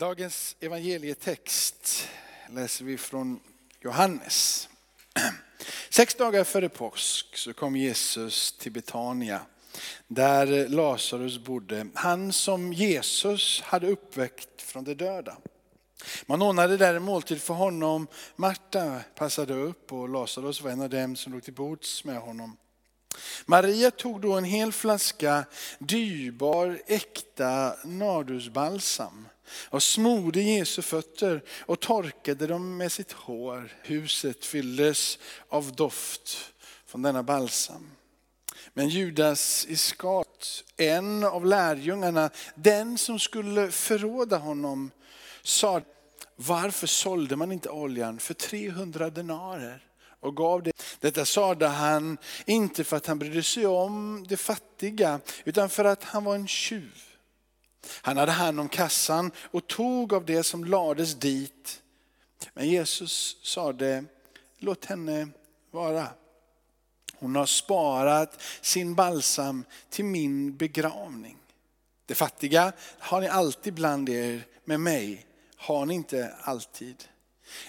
Dagens evangelietext läser vi från Johannes. Sex dagar före påsk så kom Jesus till Betania där Lazarus bodde. Han som Jesus hade uppväckt från de döda. Man ordnade där en måltid för honom. Marta passade upp och Lazarus var en av dem som låg till bords med honom. Maria tog då en hel flaska dyrbar äkta nardusbalsam och smorde Jesu fötter och torkade dem med sitt hår. Huset fylldes av doft från denna balsam. Men Judas Iskat, en av lärjungarna, den som skulle förråda honom, sa varför sålde man inte oljan för 300 denarer och gav det. Detta sade han inte för att han brydde sig om de fattiga, utan för att han var en tjuv. Han hade hand om kassan och tog av det som lades dit. Men Jesus sade, låt henne vara. Hon har sparat sin balsam till min begravning. Det fattiga har ni alltid bland er, med mig har ni inte alltid.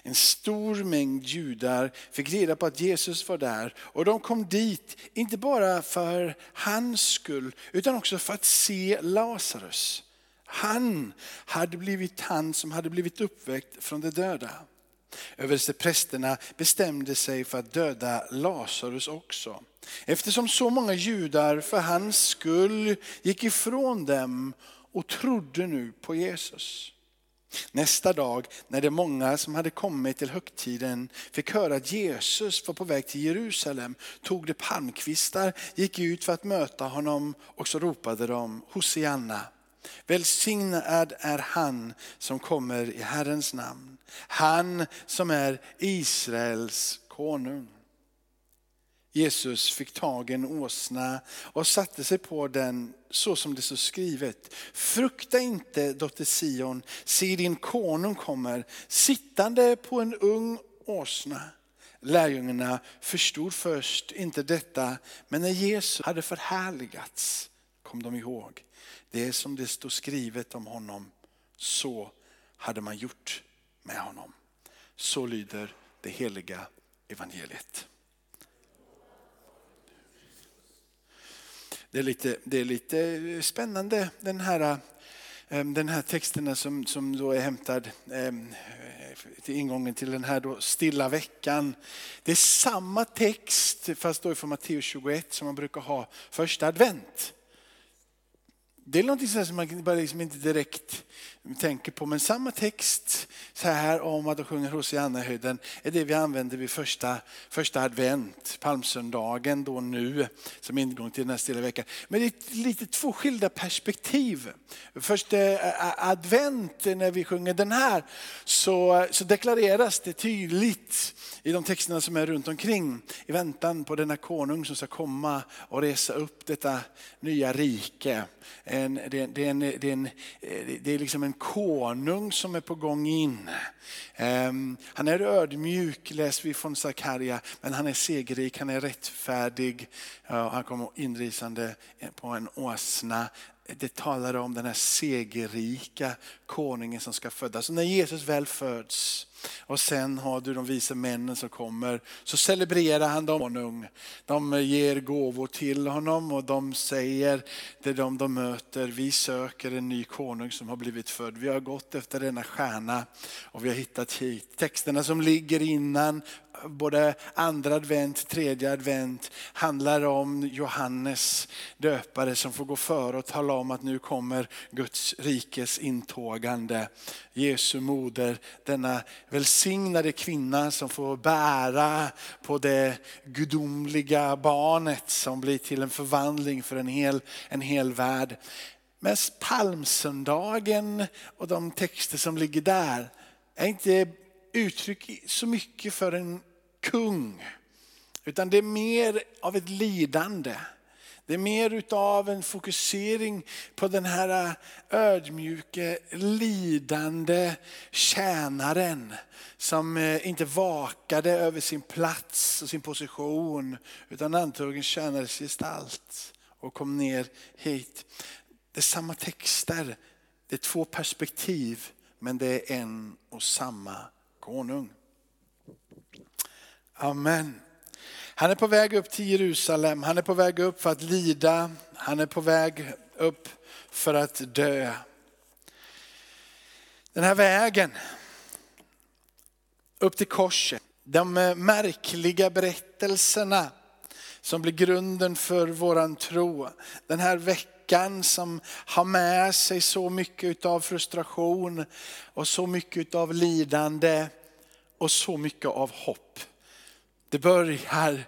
En stor mängd judar fick reda på att Jesus var där och de kom dit, inte bara för hans skull, utan också för att se Lazarus. Han hade blivit han som hade blivit uppväckt från de döda. Översteprästerna bestämde sig för att döda Lazarus också. Eftersom så många judar för hans skull gick ifrån dem och trodde nu på Jesus. Nästa dag när de många som hade kommit till högtiden fick höra att Jesus var på väg till Jerusalem tog de palmkvistar, gick ut för att möta honom och så ropade de Hosianna. Välsignad är han som kommer i Herrens namn. Han som är Israels konung. Jesus fick tag i en åsna och satte sig på den så som det står skrivet. Frukta inte dotter Sion, se din konung kommer sittande på en ung åsna. Lärjungarna förstod först inte detta, men när Jesus hade förhärligats kom de ihåg. Det som det står skrivet om honom, så hade man gjort med honom. Så lyder det heliga evangeliet. Det är lite, det är lite spännande den här, eh, den här texten som, som då är hämtad eh, till ingången till den här då stilla veckan. Det är samma text fast då från Matteus 21 som man brukar ha första advent. Det är något som man bara liksom inte direkt tänker på, men samma text så här om att de sjunger Hosianna i höjden är det vi använder vid första, första advent, palmsöndagen då nu, som ingång till den här stilla veckan. Men det är lite två skilda perspektiv. Första advent, när vi sjunger den här, så, så deklareras det tydligt i de texterna som är runt omkring i väntan på denna konung som ska komma och resa upp detta nya rike. En, det, det, är en, det, är en, det är liksom en konung som är på gång in. Um, han är ödmjuk läser vi från Sakarja, men han är segerrik, han är rättfärdig. Uh, han kommer inrisande på en åsna det talar om den här segerrika konungen som ska födas. Och när Jesus väl föds och sen har du de vise männen som kommer, så celebrerar han dem. De ger gåvor till honom och de säger till dem de möter, vi söker en ny konung som har blivit född. Vi har gått efter denna stjärna och vi har hittat hit. Texterna som ligger innan både andra advent, tredje advent handlar om Johannes döpare som får gå före och tala om att nu kommer Guds rikes intågande. Jesu moder, denna välsignade kvinna som får bära på det gudomliga barnet som blir till en förvandling för en hel, en hel värld. Men palmsöndagen och de texter som ligger där är inte uttryck så mycket för en kung. Utan det är mer av ett lidande. Det är mer utav en fokusering på den här äh, ödmjuke, lidande tjänaren som äh, inte vakade över sin plats och sin position utan antog en tjänares gestalt och kom ner hit. Det är samma texter, det är två perspektiv men det är en och samma konung. Amen. Han är på väg upp till Jerusalem, han är på väg upp för att lida, han är på väg upp för att dö. Den här vägen upp till korset, de märkliga berättelserna som blir grunden för våran tro. Den här veckan som har med sig så mycket av frustration och så mycket av lidande och så mycket av hopp. Det börjar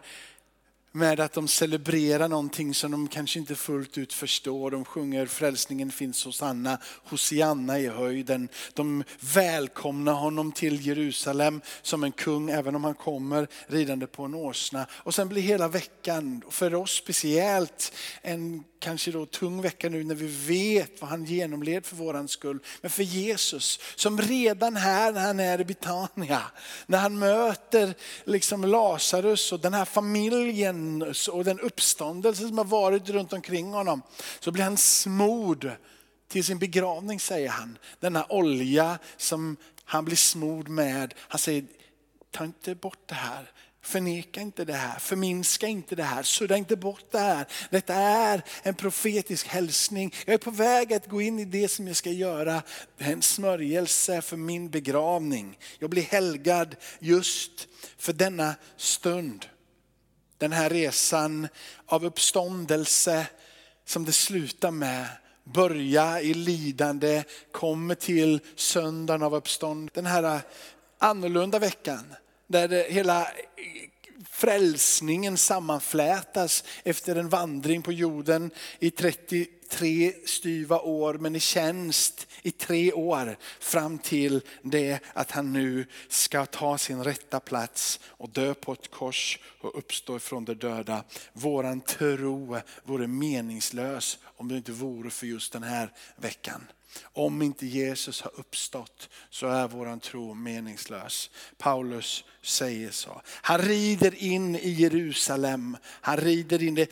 med att de celebrerar någonting som de kanske inte fullt ut förstår. De sjunger frälsningen finns hos Anna, Hosianna i höjden. De välkomnar honom till Jerusalem som en kung även om han kommer ridande på en åsna. Och sen blir hela veckan, för oss speciellt, en kanske då tung vecka nu när vi vet vad han genomled för våran skull. Men för Jesus som redan här när han är i Betania, när han möter liksom Lazarus och den här familjen och den uppståndelse som har varit runt omkring honom. Så blir han smord till sin begravning säger han. Denna olja som han blir smord med. Han säger, ta inte bort det här. Förneka inte det här, förminska inte det här, sudda inte bort det här. Detta är en profetisk hälsning. Jag är på väg att gå in i det som jag ska göra. Det är en smörjelse för min begravning. Jag blir helgad just för denna stund. Den här resan av uppståndelse som det slutar med börja i lidande, kommer till söndagen av uppstånd. Den här annorlunda veckan där det, hela eh, frälsningen sammanflätas efter en vandring på jorden i 33 styva år, men i tjänst i tre år fram till det att han nu ska ta sin rätta plats och dö på ett kors och uppstå från de döda. Våran tro vore meningslös om det inte vore för just den här veckan. Om inte Jesus har uppstått så är våran tro meningslös. Paulus säger så. Han rider in i Jerusalem. Han rider in det.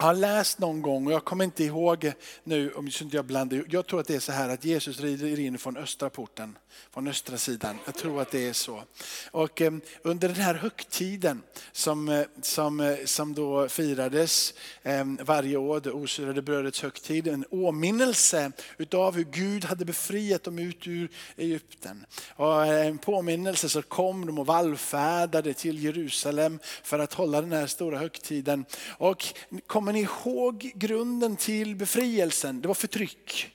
Jag har läst någon gång, och jag kommer inte ihåg nu om jag blandar Jag tror att det är så här att Jesus rider in från östra porten, från östra sidan. Jag tror att det är så. Och eh, under den här högtiden som, eh, som, eh, som då firades eh, varje år, det osyrade brödets högtid, en åminnelse utav hur Gud hade befriat dem ut ur Egypten. Och en påminnelse så kom de och vallfärdade till Jerusalem för att hålla den här stora högtiden. Och kom Kommer ni ihåg grunden till befrielsen? Det var förtryck.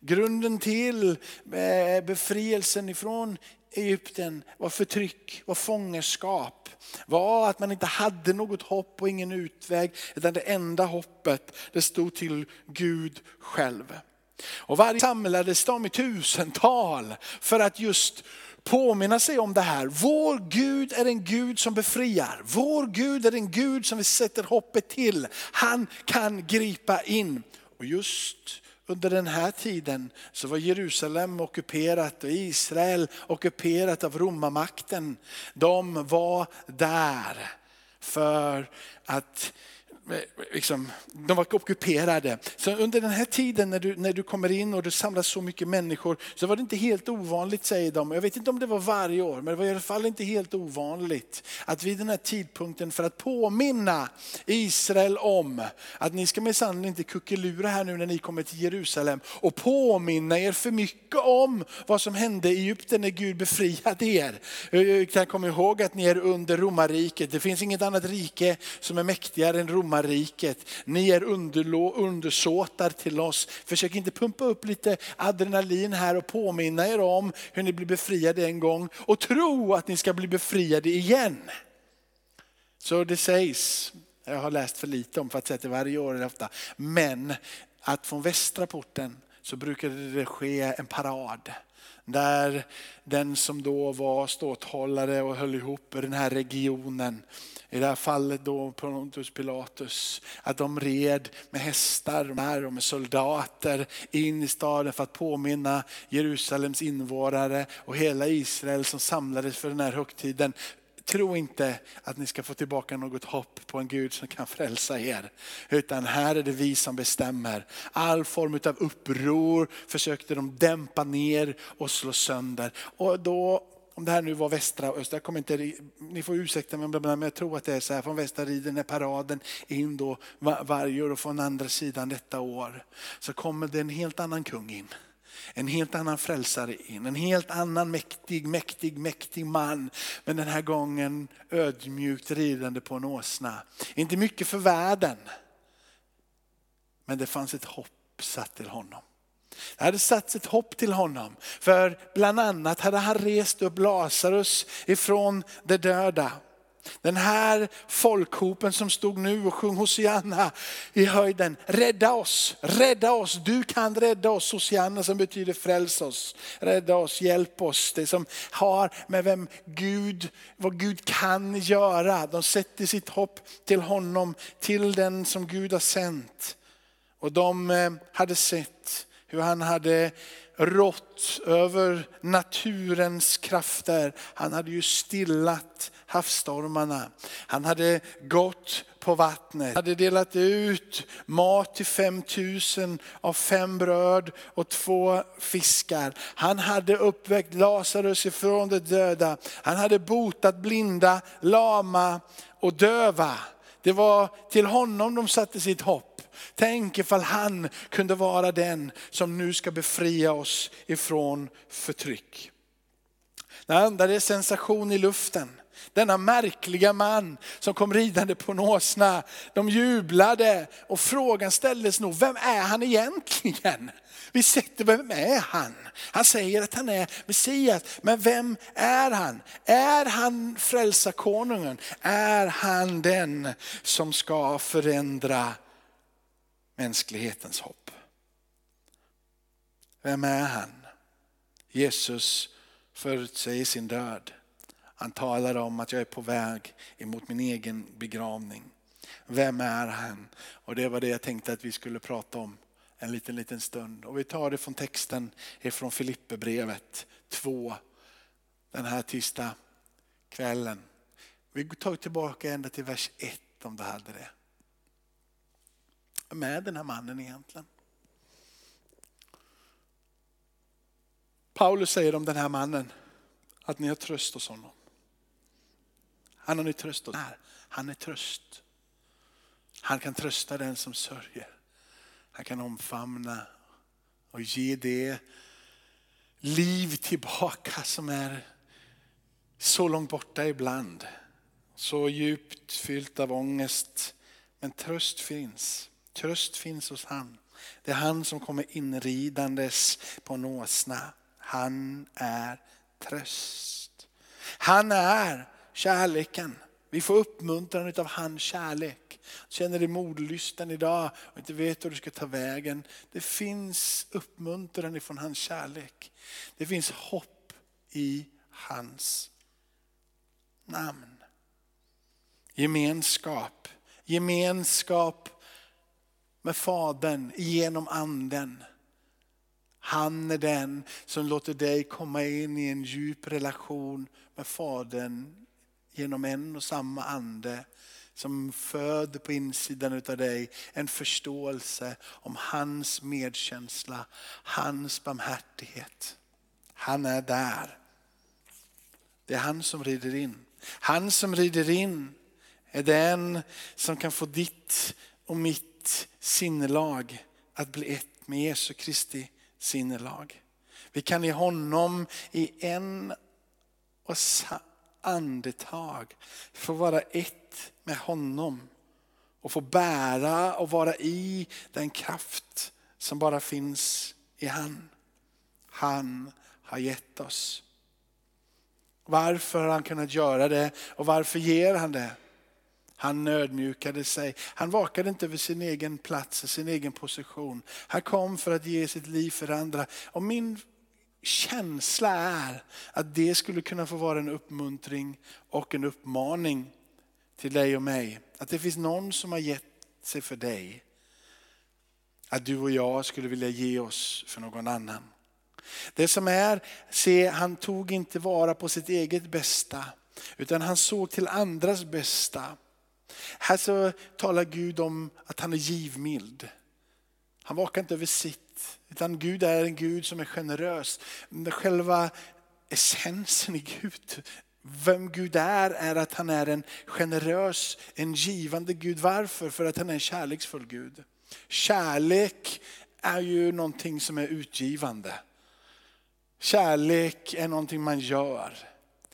Grunden till eh, befrielsen ifrån Egypten var förtryck, var fångenskap. Var att man inte hade något hopp och ingen utväg. Utan det enda hoppet det stod till Gud själv. Och varje samlades de i tusental för att just påminna sig om det här. Vår Gud är en Gud som befriar. Vår Gud är en Gud som vi sätter hoppet till. Han kan gripa in. Och just under den här tiden så var Jerusalem ockuperat och Israel ockuperat av romarmakten. De var där för att Eh, liksom, de var ockuperade. Så under den här tiden när du, när du kommer in och det samlas så mycket människor så var det inte helt ovanligt säger de. Jag vet inte om det var varje år men det var i alla fall inte helt ovanligt att vid den här tidpunkten för att påminna Israel om att ni ska minsann inte kuckelura här nu när ni kommer till Jerusalem och påminna er för mycket om vad som hände i Egypten när Gud befriade er. Eh, eh, jag kan komma ihåg att ni är under romarriket. Det finns inget annat rike som är mäktigare än romarriket romarriket. Ni är undersåtar till oss. Försök inte pumpa upp lite adrenalin här och påminna er om hur ni blev befriade en gång och tro att ni ska bli befriade igen. Så det sägs, jag har läst för lite om för att säga det varje år eller ofta, men att från västra porten så brukade det ske en parad. Där den som då var ståthållare och höll ihop den här regionen i det här fallet då Pontius Pilatus, att de red med hästar och med soldater in i staden för att påminna Jerusalems invånare och hela Israel som samlades för den här högtiden tro inte att ni ska få tillbaka något hopp på en Gud som kan frälsa er. Utan här är det vi som bestämmer. All form av uppror försökte de dämpa ner och slå sönder. Och då om det här nu var västra och östra, kommer inte, ni får ursäkta mig men jag tror att det är så här, från västra riden är paraden in då varje år och från andra sidan detta år så kommer det en helt annan kung in. En helt annan frälsare in, en helt annan mäktig, mäktig, mäktig man. Men den här gången ödmjukt ridande på en åsna. Inte mycket för världen, men det fanns ett hopp satt till honom. Det hade satts ett hopp till honom. För bland annat hade han rest upp Lazarus ifrån de döda. Den här folkhopen som stod nu och sjöng Hosianna i höjden. Rädda oss, rädda oss, du kan rädda oss. Hosianna som betyder fräls oss, rädda oss, hjälp oss. Det som har med vem Gud, vad Gud kan göra. De sätter sitt hopp till honom, till den som Gud har sänt. Och de eh, hade sett hur han hade rått över naturens krafter. Han hade ju stillat havsstormarna. Han hade gått på vattnet, hade delat ut mat till 5000 av fem bröd och två fiskar. Han hade uppväckt Lazarus ifrån de döda. Han hade botat blinda, lama och döva. Det var till honom de satte sitt hopp. Tänk ifall han kunde vara den som nu ska befria oss ifrån förtryck. Det andra är sensation i luften. Denna märkliga man som kom ridande på en åsna. De jublade och frågan ställdes nog, vem är han egentligen? Vi sätter, vem är han? Han säger att han är Messias, men vem är han? Är han frälsarkonungen? Är han den som ska förändra mänsklighetens hopp. Vem är han? Jesus förutsäger sin död. Han talar om att jag är på väg emot min egen begravning. Vem är han? Och det var det jag tänkte att vi skulle prata om en liten, liten stund. Och vi tar det från texten ifrån Filipperbrevet 2, den här tisdag kvällen. Vi tar tillbaka ända till vers 1 om du hade det med den här mannen egentligen? Paulus säger om den här mannen att ni har tröst hos honom. Han har ni tröst hos. Han är tröst. Han kan trösta den som sörjer. Han kan omfamna och ge det liv tillbaka som är så långt borta ibland. Så djupt fyllt av ångest. Men tröst finns. Tröst finns hos han. Det är han som kommer inridandes på en åsna. Han är tröst. Han är kärleken. Vi får uppmuntran av hans kärlek. Känner dig modlysten idag och inte vet hur du ska ta vägen. Det finns uppmuntran ifrån hans kärlek. Det finns hopp i hans namn. Gemenskap. Gemenskap med Fadern genom anden. Han är den som låter dig komma in i en djup relation med Fadern genom en och samma ande som föder på insidan av dig en förståelse om hans medkänsla, hans barmhärtighet. Han är där. Det är han som rider in. Han som rider in är den som kan få ditt och mitt sinnelag att bli ett med Jesu Kristi sinnelag. Vi kan i honom i en och samma andetag få vara ett med honom och få bära och vara i den kraft som bara finns i han. Han har gett oss. Varför har han kunnat göra det och varför ger han det? Han nödmjukade sig. Han vakade inte över sin egen plats och sin egen position. Han kom för att ge sitt liv för andra. Och min känsla är att det skulle kunna få vara en uppmuntring och en uppmaning till dig och mig. Att det finns någon som har gett sig för dig. Att du och jag skulle vilja ge oss för någon annan. Det som är, se han tog inte vara på sitt eget bästa. Utan han såg till andras bästa. Här så talar Gud om att han är givmild. Han vakar inte över sitt. Utan Gud är en Gud som är generös. Själva essensen i Gud, vem Gud är, är att han är en generös, en givande Gud. Varför? För att han är en kärleksfull Gud. Kärlek är ju någonting som är utgivande. Kärlek är någonting man gör.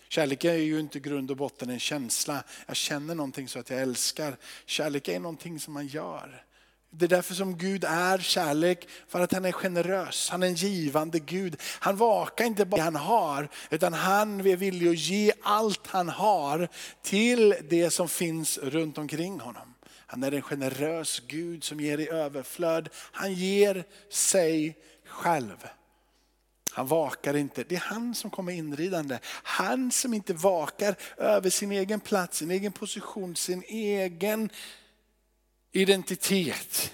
Kärlek är ju inte grund och botten en känsla. Jag känner någonting så att jag älskar. Kärlek är någonting som man gör. Det är därför som Gud är kärlek, för att han är generös. Han är en givande Gud. Han vakar inte bara det han har, utan han är villig att ge allt han har till det som finns runt omkring honom. Han är en generös Gud som ger i överflöd. Han ger sig själv. Han vakar inte, det är han som kommer inridande. Han som inte vakar över sin egen plats, sin egen position, sin egen identitet.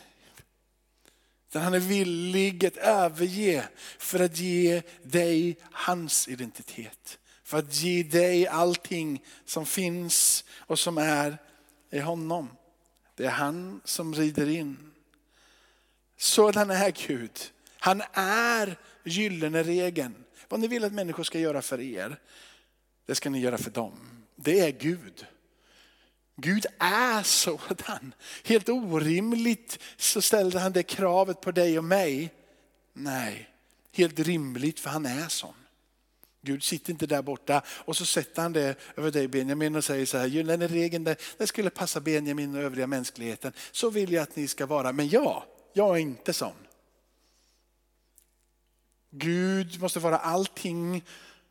Den han är villig att överge för att ge dig hans identitet. För att ge dig allting som finns och som är i honom. Det är han som rider in. Sådan är Gud. Han är gyllene regeln. Vad ni vill att människor ska göra för er, det ska ni göra för dem. Det är Gud. Gud är sådan. Helt orimligt så ställde han det kravet på dig och mig. Nej, helt rimligt för han är sån. Gud sitter inte där borta och så sätter han det över dig Benjamin och säger så här, gyllene regeln det, det skulle passa Benjamin och övriga mänskligheten. Så vill jag att ni ska vara, men jag, jag är inte sån. Gud måste vara allting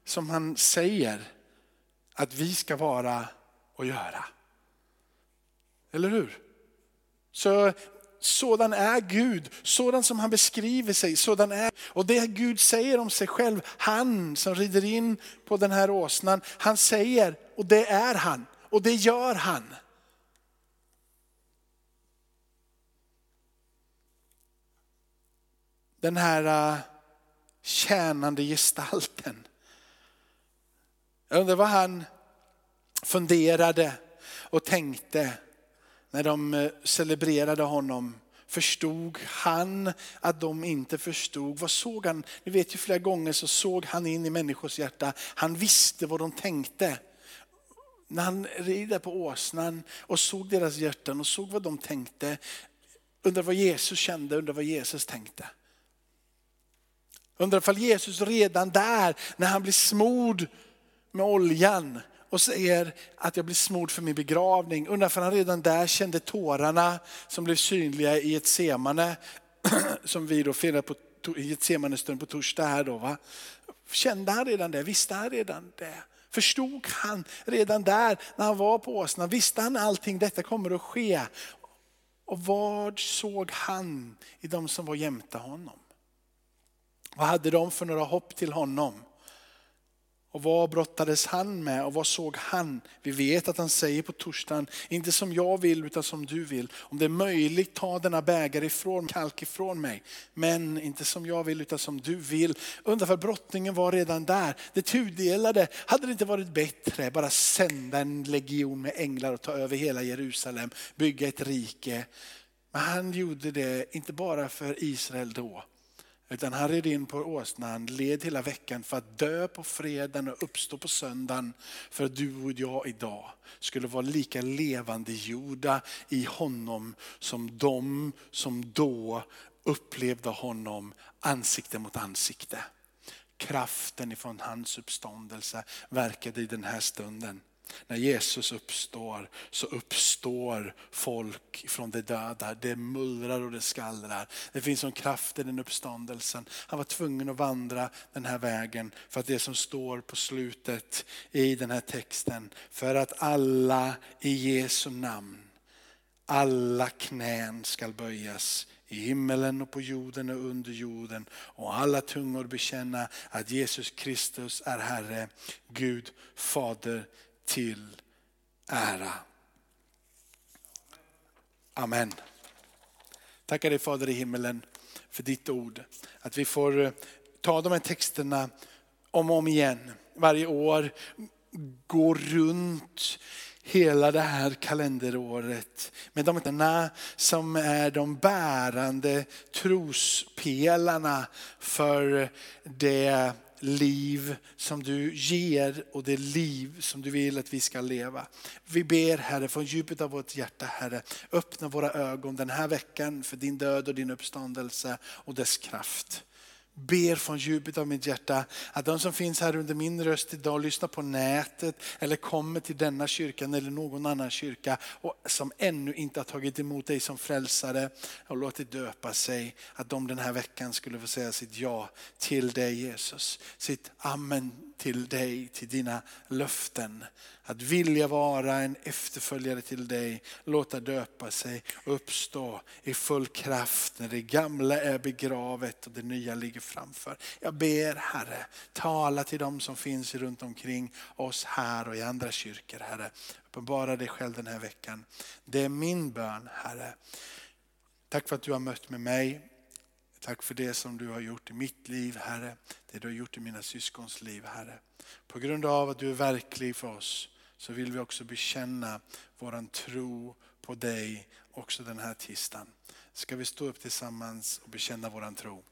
som han säger att vi ska vara och göra. Eller hur? Så sådan är Gud, sådan som han beskriver sig, sådan är. Och det Gud säger om sig själv, han som rider in på den här åsnan, han säger, och det är han, och det gör han. Den här uh, tjänande gestalten. Jag undrar vad han funderade och tänkte när de eh, celebrerade honom. Förstod han att de inte förstod? Vad såg han? Ni vet ju flera gånger så såg han in i människors hjärta. Han visste vad de tänkte. När han rider på åsnan och såg deras hjärtan och såg vad de tänkte. Undrar vad Jesus kände, undrar vad Jesus tänkte. Undrar ifall Jesus redan där, när han blir smord med oljan och säger att jag blir smord för min begravning. Undrar för han redan där kände tårarna som blev synliga i ett semane som vi då firar på i ett semanestund på torsdag här då. Va? Kände han redan det? Visste han redan det? Förstod han redan där när han var på åsnan? Visste han allting detta kommer att ske? Och vad såg han i de som var jämte honom? Vad hade de för några hopp till honom? Och vad brottades han med och vad såg han? Vi vet att han säger på torsdagen, inte som jag vill utan som du vill. Om det är möjligt, ta denna bägare ifrån, kalk ifrån mig. Men inte som jag vill utan som du vill. Undrar för brottningen var redan där. Det tudelade, hade det inte varit bättre bara sända en legion med änglar och ta över hela Jerusalem, bygga ett rike. Men han gjorde det inte bara för Israel då, utan han red in på åsnan, led hela veckan för att dö på fredagen och uppstå på söndagen. För att du och jag idag skulle vara lika levande jorda i honom som de som då upplevde honom ansikte mot ansikte. Kraften ifrån hans uppståndelse verkade i den här stunden. När Jesus uppstår så uppstår folk från de döda. Det mullrar och det skallrar. Det finns en kraft i den uppståndelsen. Han var tvungen att vandra den här vägen för att det som står på slutet i den här texten. För att alla i Jesu namn, alla knän skall böjas i himmelen och på jorden och under jorden och alla tungor bekänna att Jesus Kristus är Herre, Gud, Fader till ära. Amen. Tackar dig Fader i himmelen för ditt ord. Att vi får eh, ta de här texterna om och om igen varje år. gå runt hela det här kalenderåret med de ena som är de bärande trospelarna för det liv som du ger och det liv som du vill att vi ska leva. Vi ber Herre från djupet av vårt hjärta Herre, öppna våra ögon den här veckan för din död och din uppståndelse och dess kraft ber från djupet av mitt hjärta att de som finns här under min röst idag lyssnar på nätet eller kommer till denna kyrkan eller någon annan kyrka och som ännu inte har tagit emot dig som frälsare och låtit döpa sig. Att de den här veckan skulle få säga sitt ja till dig Jesus. Sitt amen till dig, till dina löften. Att vilja vara en efterföljare till dig, låta döpa sig och uppstå i full kraft när det gamla är begravet och det nya ligger framför. Jag ber Herre, tala till dem som finns runt omkring oss här och i andra kyrkor Herre. Uppenbara dig själv den här veckan. Det är min bön Herre. Tack för att du har mött med mig. Tack för det som du har gjort i mitt liv Herre. Det du har gjort i mina syskons liv Herre. På grund av att du är verklig för oss så vill vi också bekänna våran tro på dig också den här tisdagen. Ska vi stå upp tillsammans och bekänna våran tro?